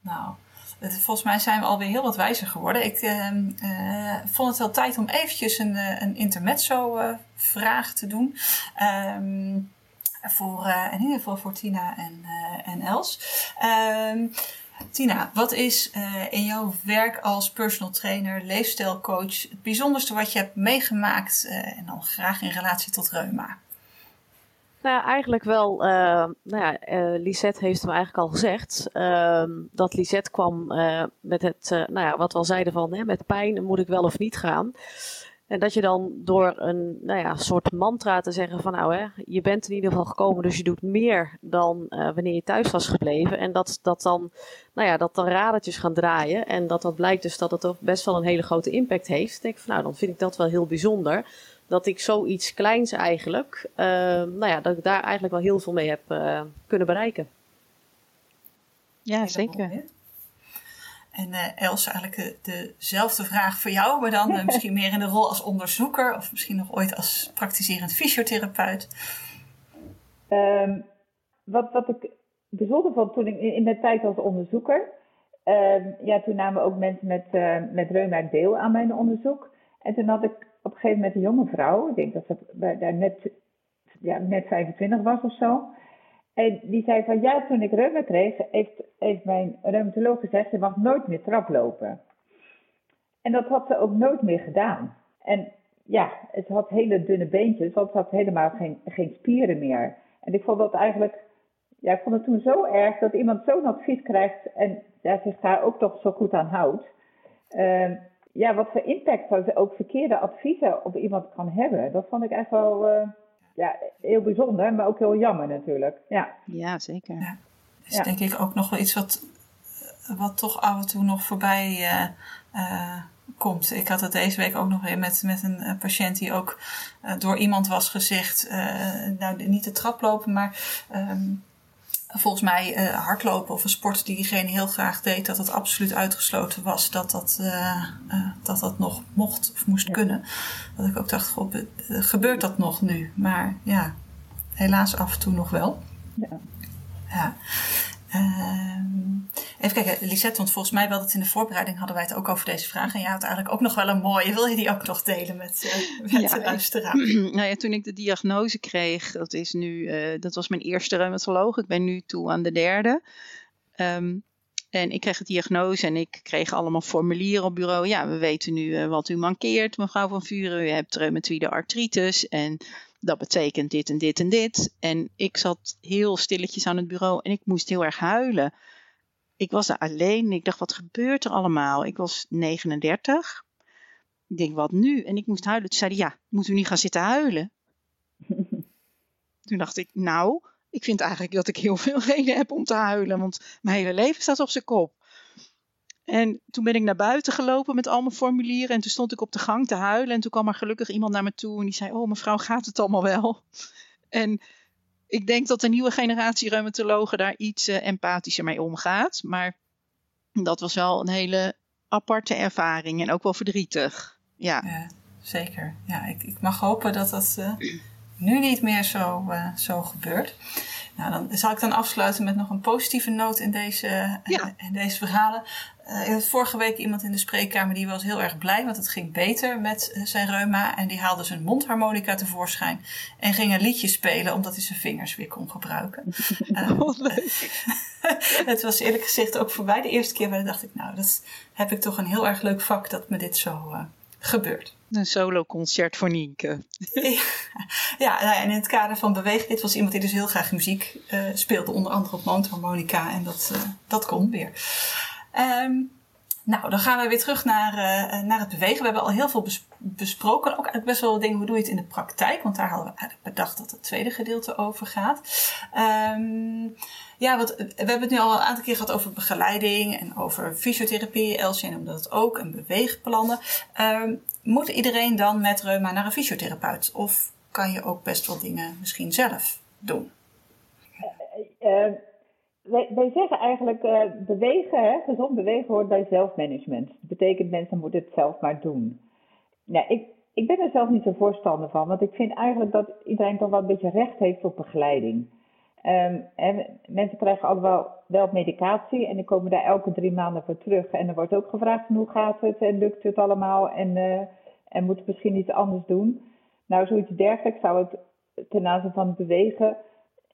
Nou, volgens mij zijn we alweer heel wat wijzer geworden. Ik uh, vond het wel tijd om eventjes een, eh, een intermezzo-vraag te doen. Uh, voor, in ieder geval voor Tina en, en Els. Ehm, Tina, wat is in jouw werk als personal trainer, leefstijlcoach, het bijzonderste wat je hebt meegemaakt en dan graag in relatie tot reuma? Nou, eigenlijk wel. Uh, nou ja, Lisette heeft hem eigenlijk al gezegd. Ehm, dat Lisette kwam met het, nou ja, wat we al zeiden van, hè, met pijn moet ik wel of niet gaan. En dat je dan door een nou ja, soort mantra te zeggen van nou hè, je bent in ieder geval gekomen, dus je doet meer dan wanneer je thuis was gebleven. En dat, dat dan, nou ja, dat dan radertjes gaan draaien. En dat dat blijkt dus dat het toch best wel een hele grote impact heeft. Denk ik van nou, dan vind ik dat wel heel bijzonder. Dat ik zoiets kleins eigenlijk, uh, nou ja, dat ik daar eigenlijk wel heel veel mee heb uh, kunnen bereiken. Ja, zeker. En uh, Els, eigenlijk dezelfde vraag voor jou, maar dan uh, misschien meer in de rol als onderzoeker of misschien nog ooit als praktiserend fysiotherapeut. Um, wat, wat ik bijzonder vond toen ik in mijn tijd als onderzoeker, um, ja, toen namen ook mensen met, uh, met reuma deel aan mijn onderzoek. En toen had ik op een gegeven moment een jonge vrouw, ik denk dat ze daar net, ja, net 25 was of zo. En die zei van ja, toen ik reuma kreeg, heeft, heeft mijn reumatoloog gezegd, ze mag nooit meer traplopen. En dat had ze ook nooit meer gedaan. En ja, het had hele dunne beentjes, want ze had helemaal geen, geen spieren meer. En ik vond dat eigenlijk, ja, ik vond het toen zo erg dat iemand zo'n advies krijgt en ja, zich daar ook toch zo goed aan houdt. Uh, ja, wat voor impact ook verkeerde adviezen op iemand kan hebben, dat vond ik echt wel. Uh, ja, heel bijzonder, maar ook heel jammer natuurlijk. Ja, ja zeker. Ja. Is denk ik ook nog wel iets wat, wat toch af en toe nog voorbij uh, uh, komt. Ik had het deze week ook nog weer met, met een uh, patiënt die ook door iemand was gezegd, nou niet de trap lopen, maar um, volgens mij uh, hardlopen of een sport die diegene heel graag deed, dat het absoluut uitgesloten was dat dat, uh, uh, dat, dat nog mocht of moest kunnen. Dat ik ook dacht, goh, gebeurt dat nog nu? Maar ja, helaas af en toe nog wel. Ja. ja. Ehm, even kijken, Lisette, want volgens mij wel dat in de voorbereiding hadden wij het ook over deze vraag. En jij had eigenlijk ook nog wel een mooie. Wil je die ook nog delen met, uh, met ja, de luisteraar? Nou ja, toen ik de diagnose kreeg, dat, is nu, uh, dat was mijn eerste reumatoloog. Ik ben nu toe aan de derde. Um, en ik kreeg de diagnose en ik kreeg allemaal formulieren op bureau. Ja, we weten nu uh, wat u mankeert, mevrouw van Vuren. U hebt reumatoïde artritis en dat betekent dit en dit en dit. En ik zat heel stilletjes aan het bureau en ik moest heel erg huilen. Ik was er alleen. Ik dacht, wat gebeurt er allemaal? Ik was 39. Ik denk, wat nu? En ik moest huilen. Toen zei hij, ja, moet u niet gaan zitten huilen? Toen dacht ik, nou, ik vind eigenlijk dat ik heel veel reden heb om te huilen. Want mijn hele leven staat op zijn kop. En toen ben ik naar buiten gelopen met al mijn formulieren. En toen stond ik op de gang te huilen. En toen kwam er gelukkig iemand naar me toe. En die zei: Oh, mevrouw, gaat het allemaal wel? En ik denk dat de nieuwe generatie reumatologen daar iets uh, empathischer mee omgaat. Maar dat was wel een hele aparte ervaring. En ook wel verdrietig. Ja, ja zeker. Ja, ik, ik, mag hopen dat dat uh, nu niet meer zo, uh, zo gebeurt. Nou, dan zal ik dan afsluiten met nog een positieve noot in deze, ja. in deze verhalen. Uh, vorige week iemand in de spreekkamer die was heel erg blij, want het ging beter met uh, zijn reuma. En die haalde zijn mondharmonica tevoorschijn en ging een liedje spelen omdat hij zijn vingers weer kon gebruiken. Uh, oh, leuk. het was eerlijk gezegd ook voor mij de eerste keer waar dacht ik, nou, dat heb ik toch een heel erg leuk vak dat me dit zo uh, gebeurt. Een solo-concert voor Nienke. ja, ja nou en in het kader van bewegen, dit was iemand die dus heel graag muziek speelde, onder andere op mondharmonica en dat, dat kon weer. Um, nou, dan gaan we weer terug naar, uh, naar het bewegen. We hebben al heel veel besproken. Ook eigenlijk best wel dingen, hoe doe je het in de praktijk? Want daar hadden we eigenlijk bedacht dat het tweede gedeelte over gaat. Um, ja, wat, we hebben het nu al een aantal keer gehad over begeleiding en over fysiotherapie. Elsje noemde dat ook, en beweegplannen. Um, moet iedereen dan met reuma naar een fysiotherapeut? Of kan je ook best wel dingen misschien zelf doen? Uh, wij, zeggen eigenlijk, uh, bewegen, hè, gezond bewegen hoort bij zelfmanagement. Dat betekent mensen moeten het zelf maar doen. Nou, ik, ik ben er zelf niet zo voorstander van, want ik vind eigenlijk dat iedereen toch wel een beetje recht heeft op begeleiding. Um, en mensen krijgen ook wel, medicatie en die komen daar elke drie maanden voor terug. En er wordt ook gevraagd hoe gaat het en lukt het allemaal en, uh, en moet misschien iets anders doen. Nou, zoiets dergelijks zou ik ten aanzien van bewegen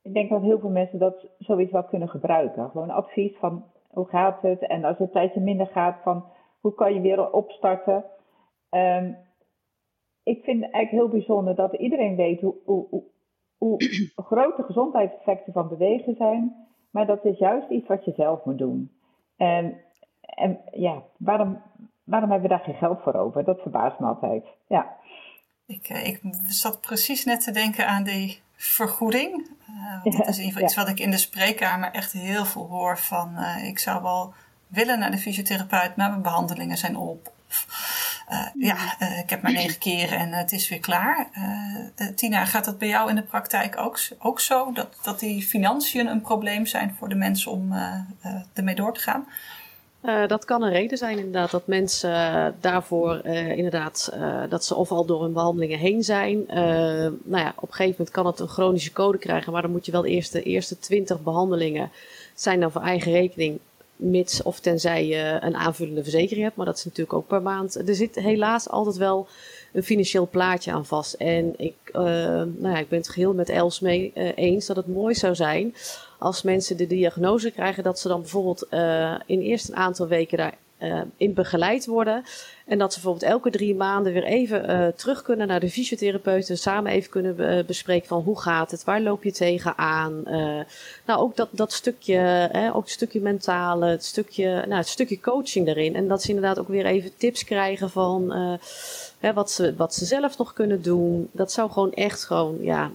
ik denk dat heel veel mensen dat zoiets wel kunnen gebruiken. Gewoon advies van hoe gaat het en als het een tijdje minder gaat van hoe kan je weer opstarten. Um, ik vind het eigenlijk heel bijzonder dat iedereen weet hoe, hoe, hoe, de gezondheidseffecten van bewegen zijn, maar dat is juist iets wat je zelf moet doen. En, en ja, waarom, waarom hebben we daar geen geld voor over? Dat verbaast me altijd. Ja. Ik, eh, ik zat precies net te denken aan die vergoeding. Uh, dat is in ieder geval iets wat ik in de spreekkamer echt heel veel hoor van uh, ik zou wel willen naar de fysiotherapeut, maar mijn behandelingen zijn op. Of, uh, ja, ik heb maar negen keren en het is weer klaar. Tina, gaat dat bij jou in de praktijk ook, ook zo? Dat, dat die financiën een probleem zijn voor de mensen om ermee door te gaan? Uh, dat kan een reden zijn inderdaad dat mensen daarvoor uh, inderdaad dat ze of al door hun behandelingen heen zijn. nou ja, op een gegeven moment kan het een chronische code krijgen, maar dan moet je wel eerst de eerste twintig behandelingen zijn dan voor eigen rekening, mits of tenzij je een aanvullende verzekering hebt, maar dat is natuurlijk ook per maand. Er zit helaas altijd wel een financieel plaatje aan vast. En ik, nou ja, ik ben het geheel met Els mee eens dat het mooi zou zijn als mensen de diagnose krijgen, dat ze dan bijvoorbeeld uh, in eerst een aantal weken daarin uh, in begeleid worden. En dat ze bijvoorbeeld elke drie maanden weer even uh, terug kunnen naar de fysiotherapeut. En samen even kunnen be bespreken van hoe gaat het, waar loop je tegenaan. nou, ook dat, dat stukje, ook het stukje mentale, het stukje, nou, het stukje coaching daarin. En dat ze inderdaad ook weer even tips krijgen van hè, wat, ze, wat ze zelf nog kunnen doen. Dat zou gewoon echt gewoon, ja,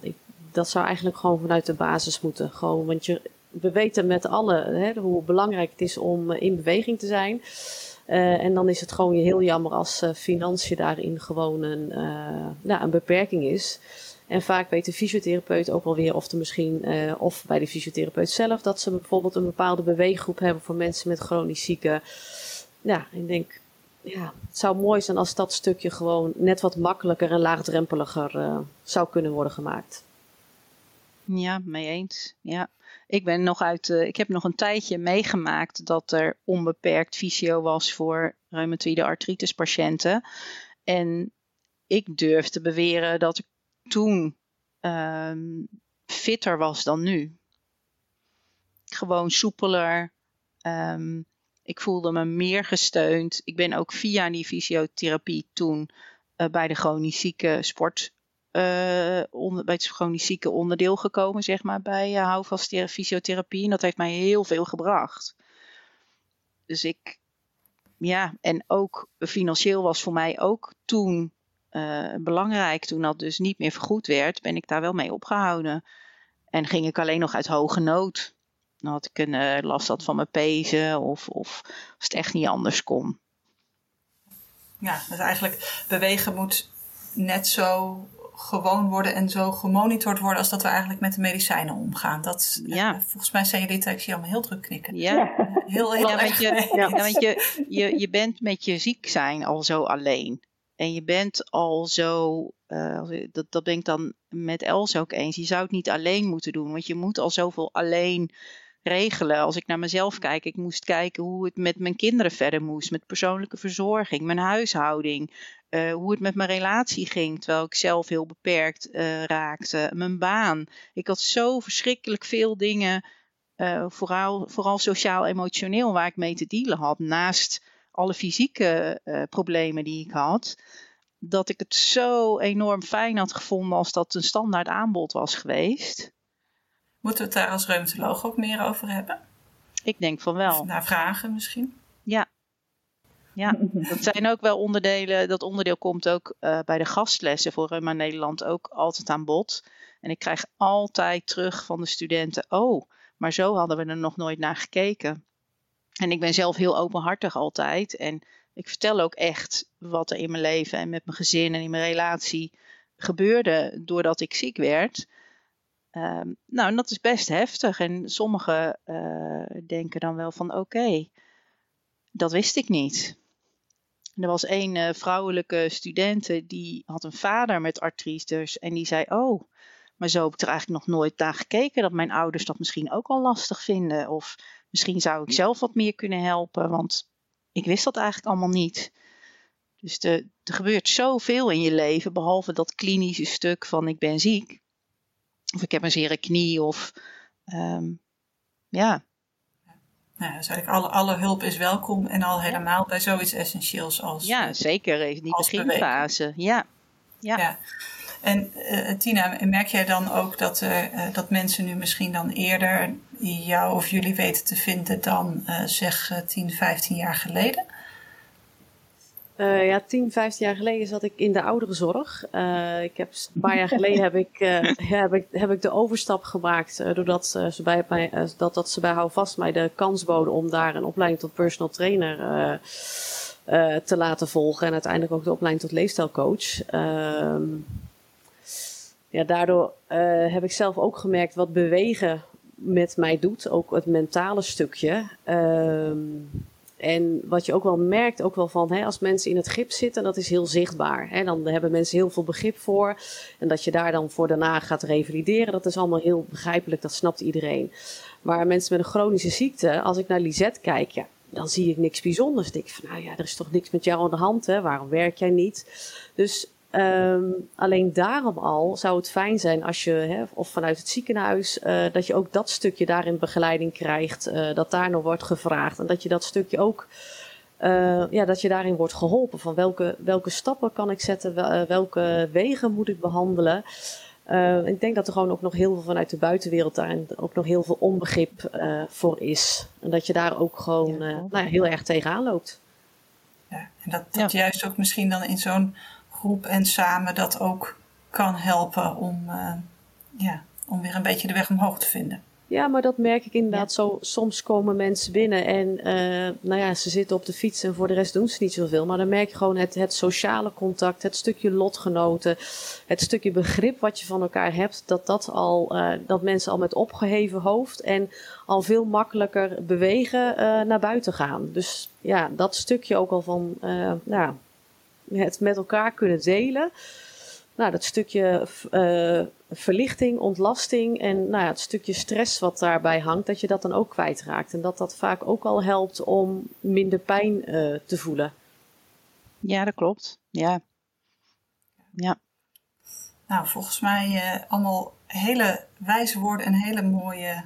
dat zou eigenlijk gewoon vanuit de basis moeten. Gewoon, want je, we weten met allen hè, hoe belangrijk het is om eh, in beweging te zijn. Uh, en dan is het gewoon heel jammer als uh, financiën daarin gewoon een, nou, een beperking is. En vaak weet de fysiotherapeut ook wel weer of er misschien, of bij de fysiotherapeut zelf, dat ze bijvoorbeeld een bepaalde beweeggroep hebben voor mensen met chronisch zieken. Ja, ik denk, ja, het zou mooi zijn als dat stukje gewoon net wat makkelijker en laagdrempeliger zou kunnen worden gemaakt. Ja, mee eens. Ja. Ik ben nog uit, uh, ik heb nog een tijdje meegemaakt dat er onbeperkt fysio was voor reumatoïde artritis patiënten. En ik durf te beweren dat ik toen um, fitter was dan nu. Gewoon soepeler. Um, ik voelde me meer gesteund. Ik ben ook via die fysiotherapie toen uh, bij de chronisch zieke sport uh, onder, bij het chronisch zieke onderdeel gekomen, zeg maar, bij uh, houvast fysiotherapie. En dat heeft mij heel veel gebracht. Dus ik, ja, en ook financieel was voor mij ook toen uh, belangrijk. Toen dat dus niet meer vergoed werd, ben ik daar wel mee opgehouden. En ging ik alleen nog uit hoge nood. Dan had ik een last had van mijn pezen of, of als het echt niet anders kon. Ja, dus eigenlijk bewegen moet net zo gewoon worden en zo gemonitord worden als dat we eigenlijk met de medicijnen omgaan. Dat, ja. Uh, volgens mij zijn jullie, ik zie allemaal heel druk knikken. Ja, heel, heel ja, want, je, ja. want je, je, je bent met je ziek zijn al zo alleen. En je bent al zo, uh, dat, dat ben ik dan met Els ook eens, je zou het niet alleen moeten doen. Want je moet al zoveel alleen regelen. Als ik naar mezelf kijk, ik moest kijken hoe het met mijn kinderen verder moest, met persoonlijke verzorging, mijn huishouding, uh, hoe het met mijn relatie ging, terwijl ik zelf heel beperkt uh, raakte, mijn baan. Ik had zo verschrikkelijk veel dingen uh, vooral, vooral sociaal-emotioneel waar ik mee te dealen had, naast alle fysieke problemen die ik had, dat ik het zo enorm fijn had gevonden als dat een standaard aanbod was geweest. Moeten we het daar als reumatoloog ook meer over hebben? Ik denk van wel. Naar vragen misschien? Ja. Ja, dat zijn ook wel onderdelen. Dat onderdeel komt ook uh, bij de gastlessen voor Reuma Nederland ook altijd aan bod. En ik krijg altijd terug van de studenten: Oh, maar zo hadden we er nog nooit naar gekeken. En ik ben zelf heel openhartig altijd. En ik vertel ook echt wat er in mijn leven en met mijn gezin en in mijn relatie gebeurde doordat ik ziek werd. Um, nou, en dat is best heftig. En sommigen uh, denken dan wel van oké, dat wist ik niet. Er was een uh, vrouwelijke studente die had een vader met artritis en die zei: Oh, maar zo heb ik er eigenlijk nog nooit naar gekeken dat mijn ouders dat misschien ook al lastig vinden. Of misschien zou ik zelf wat meer kunnen helpen, want ik wist dat eigenlijk allemaal niet. Dus de, er gebeurt zoveel in je leven, behalve dat klinische stuk van ik ben ziek. Of ik heb een zere knie of um, ja. Nou, dus eigenlijk alle, alle hulp is welkom en al helemaal bij zoiets essentieels als Ja, zeker. In die beginfase. Ja. ja. ja. En uh, Tina, merk jij dan ook dat, uh, dat mensen nu misschien dan eerder jou of jullie weten te vinden dan uh, zeg 10, 15 jaar geleden? Uh, ja, 10, 15 jaar geleden zat ik in de ouderenzorg. Uh, ik heb, een paar jaar geleden heb ik, uh, heb ik, heb ik de overstap gemaakt. doordat ze bij, mij, dat, dat ze bij Houvast mij de kans boden om daar een opleiding tot personal trainer te laten volgen. En uiteindelijk ook de opleiding tot leefstijlcoach. Ehm, ja, daardoor heb ik zelf ook gemerkt wat bewegen met mij doet. Ook het mentale stukje. Ehm, en wat je ook wel merkt, ook wel van hè, als mensen in het gips zitten, dat is heel zichtbaar. Hè, dan hebben mensen heel veel begrip voor. En dat je daar dan voor daarna gaat revalideren, dat is allemaal heel begrijpelijk, dat snapt iedereen. Maar mensen met een chronische ziekte, als ik naar Lisette kijk, ja, dan zie ik niks bijzonders. Dan denk ik van, nou ja, er is toch niks met jou aan de hand, hè? waarom werk jij niet? Dus Um, alleen daarom al zou het fijn zijn als je, hè, of vanuit het ziekenhuis, uh, dat je ook dat stukje daarin begeleiding krijgt, uh, dat daar nog wordt gevraagd. En dat je dat stukje ook, uh, ja, dat je daarin wordt geholpen. Van welke, welke stappen kan ik zetten, welke wegen moet ik behandelen. ik denk dat er gewoon ook nog heel veel vanuit de buitenwereld daarin ook nog heel veel onbegrip voor is. En dat je daar ook gewoon ja, nou ja, heel erg tegenaan loopt. Ja, en dat, dat ja. juist ook misschien dan in zo'n groep en samen dat ook kan helpen om, uh, ja, om weer een beetje de weg omhoog te vinden. Ja, maar dat merk ik inderdaad zo. Soms komen mensen binnen en uh, nou ja, ze zitten op de fiets en voor de rest doen ze niet zoveel. Maar dan merk je gewoon het, het sociale contact, het stukje lotgenoten, het stukje begrip wat je van elkaar hebt. Dat, dat, al, uh, dat mensen al met opgeheven hoofd en al veel makkelijker bewegen uh, naar buiten gaan. Dus ja, dat stukje ook al van, nou, het met elkaar kunnen delen. Nou, dat stukje uh, verlichting, ontlasting en nou ja, het stukje stress wat daarbij hangt, dat je dat dan ook kwijtraakt. En dat dat vaak ook al helpt om minder pijn uh, te voelen. Ja, dat klopt. Ja. Ja. Nou, volgens mij uh, allemaal hele wijze woorden en hele mooie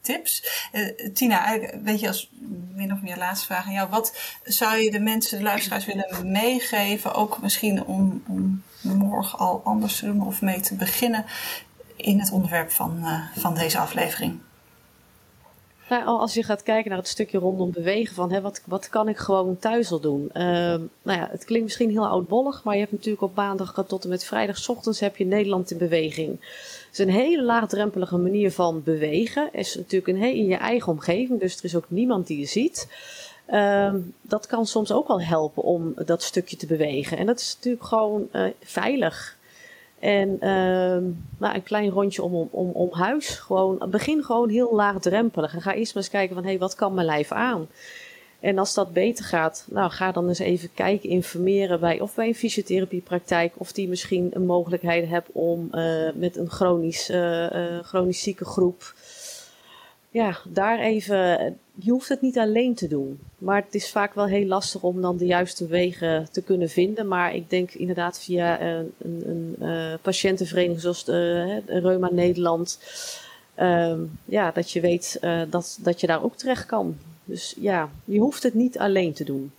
tips. Uh, Tina, weet je, als min of meer laatste vraag aan jou. Wat zou je de mensen, de luisteraars willen meegeven? Ook misschien om, om morgen al anders te doen of mee te beginnen in het onderwerp van, uh, van deze aflevering. Nou, als je gaat kijken naar het stukje rondom bewegen, van hè, wat, wat kan ik gewoon thuis al doen? Uh, nou ja, het klinkt misschien heel oudbollig, maar je hebt natuurlijk op maandag tot en met vrijdag ochtends heb je Nederland in beweging. Is een hele laagdrempelige manier van bewegen. Is natuurlijk een in je eigen omgeving, dus er is ook niemand die je ziet. Uh, dat kan soms ook wel helpen om dat stukje te bewegen. En dat is natuurlijk gewoon uh, veilig. En uh, nou, een klein rondje om, om, om huis. Gewoon, begin gewoon heel laagdrempelig. En ga eerst maar eens kijken van, hé, hey, wat kan mijn lijf aan? En als dat beter gaat, nou, ga dan eens even kijken, informeren bij of bij een fysiotherapiepraktijk. Of die misschien een mogelijkheid hebt om uh, met een chronisch, uh, uh, chronisch zieke groep. Ja, daar even. Je hoeft het niet alleen te doen. Maar het is vaak wel heel lastig om dan de juiste wegen te kunnen vinden. Maar ik denk inderdaad via een, een, een patiëntenvereniging zoals de, Reuma Nederland ehm, ja, dat je weet dat, dat je daar ook terecht kan. Dus ja, je hoeft het niet alleen te doen.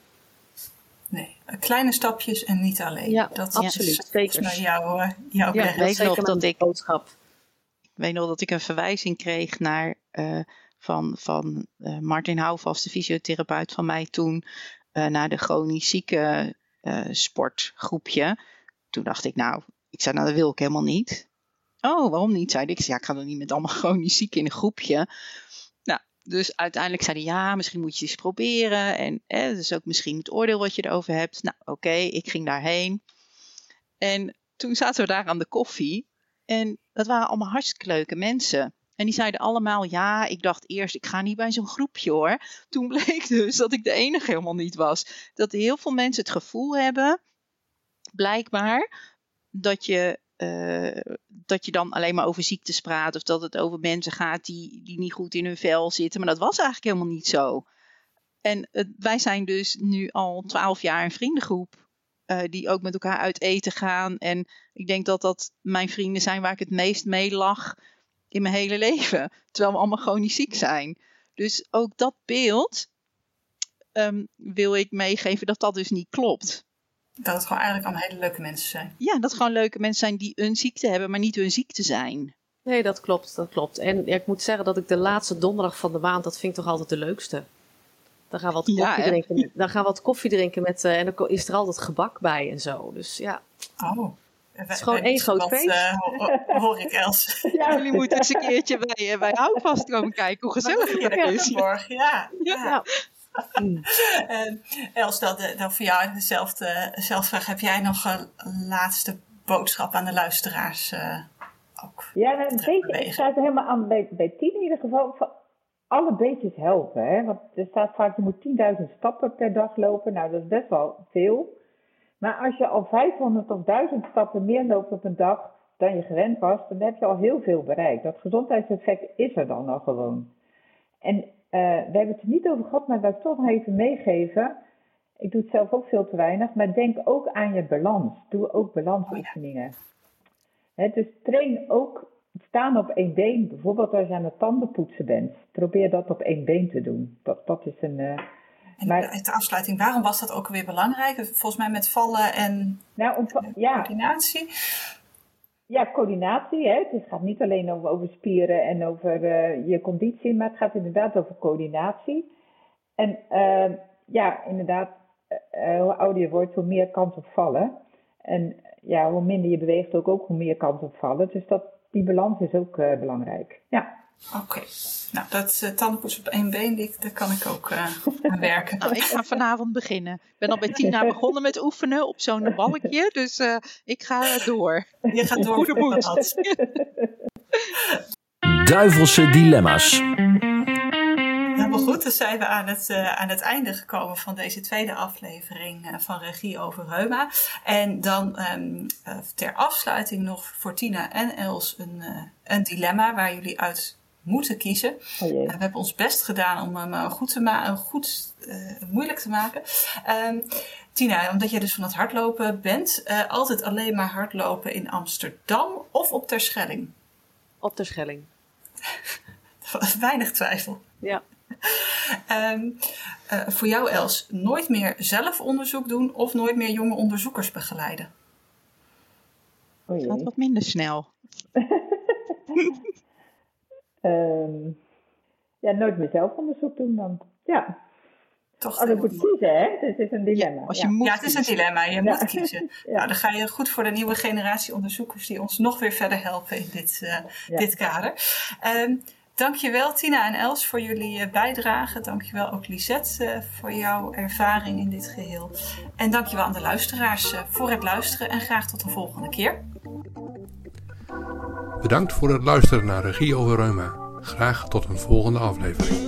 Nee, kleine stapjes en niet alleen. Ja, dat absoluut. Is zeker. Naar jouw, uh, jouw ja, weet nog dat ik, boodschap. ik weet nog dat ik een verwijzing kreeg naar uh, van, van uh, Martin Houvast, de fysiotherapeut van mij toen, naar de chronisch zieke sportgroepje. Toen dacht ik, nou, ik zei, nou, dat wil ik helemaal niet. Oh, waarom niet? Zei ik. Ja, ik ga dan niet met allemaal chronisch ziek in een groepje. Dus uiteindelijk zei hij, ja, misschien moet je eens proberen. En hè, is ook misschien het oordeel wat je erover hebt. Nou, oké, ik ging daarheen. En toen zaten we daar aan de koffie. En dat waren allemaal hartstikke leuke mensen. En die zeiden allemaal, ja, ik dacht eerst, ik ga niet bij zo'n groepje hoor. Toen bleek dus dat ik de enige helemaal niet was. Dat heel veel mensen het gevoel hebben, blijkbaar, dat je dat je dan alleen maar over ziektes praat of dat het over mensen gaat die, die niet goed in hun vel zitten. Maar dat was eigenlijk helemaal niet zo. En wij zijn dus nu al twaalf jaar een vriendengroep uh, die ook met elkaar uit eten gaan. En ik denk dat dat mijn vrienden zijn waar ik het meest mee lach in mijn hele leven. Terwijl we allemaal chronisch ziek zijn. Dus ook dat beeld um, wil ik meegeven dat dat dus niet klopt. Dat het gewoon eigenlijk allemaal hele leuke mensen zijn. Ja, dat het gewoon leuke mensen zijn die een ziekte hebben, maar niet hun ziekte zijn. Nee, dat klopt, dat klopt. En ja, ik moet zeggen dat ik de laatste donderdag van de maand, dat vind ik toch altijd de leukste. Dan gaan we wat koffie, ja, drinken, dan gaan we wat koffie drinken met, uh, en dan is er altijd gebak bij en zo. Dus ja. Oh. Het is gewoon één groot feest. Uh, hoor ik Els. Ja, jullie moeten eens een keertje bij, uh, bij Houvast komen kijken hoe gezellig het is. Ja, ja. ja. Mm. Els, dat, dan voor jou dezelfde, vraag. Heb jij nog een laatste boodschap aan de luisteraars uh, ook? Ja, nou, een beetje, ik sluit er helemaal aan bij, bij tien in ieder geval. Alle beetjes helpen. Hè? Want er staat vaak, je moet 10.000 stappen per dag lopen. Nou, dat is best wel veel. Maar als je al 500 of 1000 stappen meer loopt op een dag dan je gewend was, dan heb je al heel veel bereikt. Dat gezondheidseffect is er dan al gewoon. En we hebben het er niet over gehad, maar ik toch nog even meegeven. Ik doe het zelf ook veel te weinig, maar denk ook aan je balans. Doe ook balansoefeningen. Oh, dus train ook staan op één been. Bijvoorbeeld als je aan het tandenpoetsen bent. Probeer dat op één been te doen. Dat, dat is een... Uh, en maar, de afsluiting, waarom was dat ook weer belangrijk? Volgens mij met vallen en nou, om, ja. coördinatie. Ja, coördinatie. Hè? Het gaat niet alleen over, over spieren en over uh, je conditie, maar het gaat inderdaad over coördinatie. En uh, ja, inderdaad, uh, hoe ouder je wordt, hoe meer kans op vallen. En ja, hoe minder je beweegt ook, ook hoe meer kans op vallen. Dus dat, die balans is ook belangrijk. Ja. Oké, nou dat uh, tandenpoets op één been, die, daar kan ik ook uh, aan werken. Nou, ik ga vanavond beginnen. Ik ben al bij Tina begonnen met oefenen op zo'n balkje, dus uh, ik ga door. Je gaat door. Goede moed. Duivelse dilemma's. Nou, goed, dan zijn we aan het, uh, aan het einde gekomen van deze tweede aflevering uh, van Regie over Reuma. En dan um, uh, ter afsluiting nog voor Tina en Els een, een dilemma waar jullie uit moeten kiezen. Oh uh, we hebben ons best gedaan om hem uh, goed, te ma goed uh, moeilijk te maken. Um, Tina, omdat jij dus van het hardlopen bent, altijd alleen maar hardlopen in Amsterdam of op Terschelling? Op Terschelling. Weinig twijfel. Ja. um, voor jou, Els, nooit meer zelf onderzoek doen of nooit meer jonge onderzoekers begeleiden? Oh Het gaat wat minder snel. Um, ja, nooit meer zelf onderzoek doen dan. Ja. Toch Als ik moet kiezen, hè? Het is een dilemma. Ja, als je Moet ja het is een dilemma. Je moet kiezen. ja. Nou, dan ga je goed voor de nieuwe generatie onderzoekers die ons nog weer verder helpen in dit, uh, dit kader. Um, dankjewel Tina en Els voor jullie uh, bijdrage. Dankjewel ook Lisette uh, voor jouw ervaring in dit geheel. En dankjewel aan de luisteraars voor het luisteren en graag tot de volgende keer. Bedankt voor het luisteren naar Regie over Reuma. Graag tot een volgende aflevering.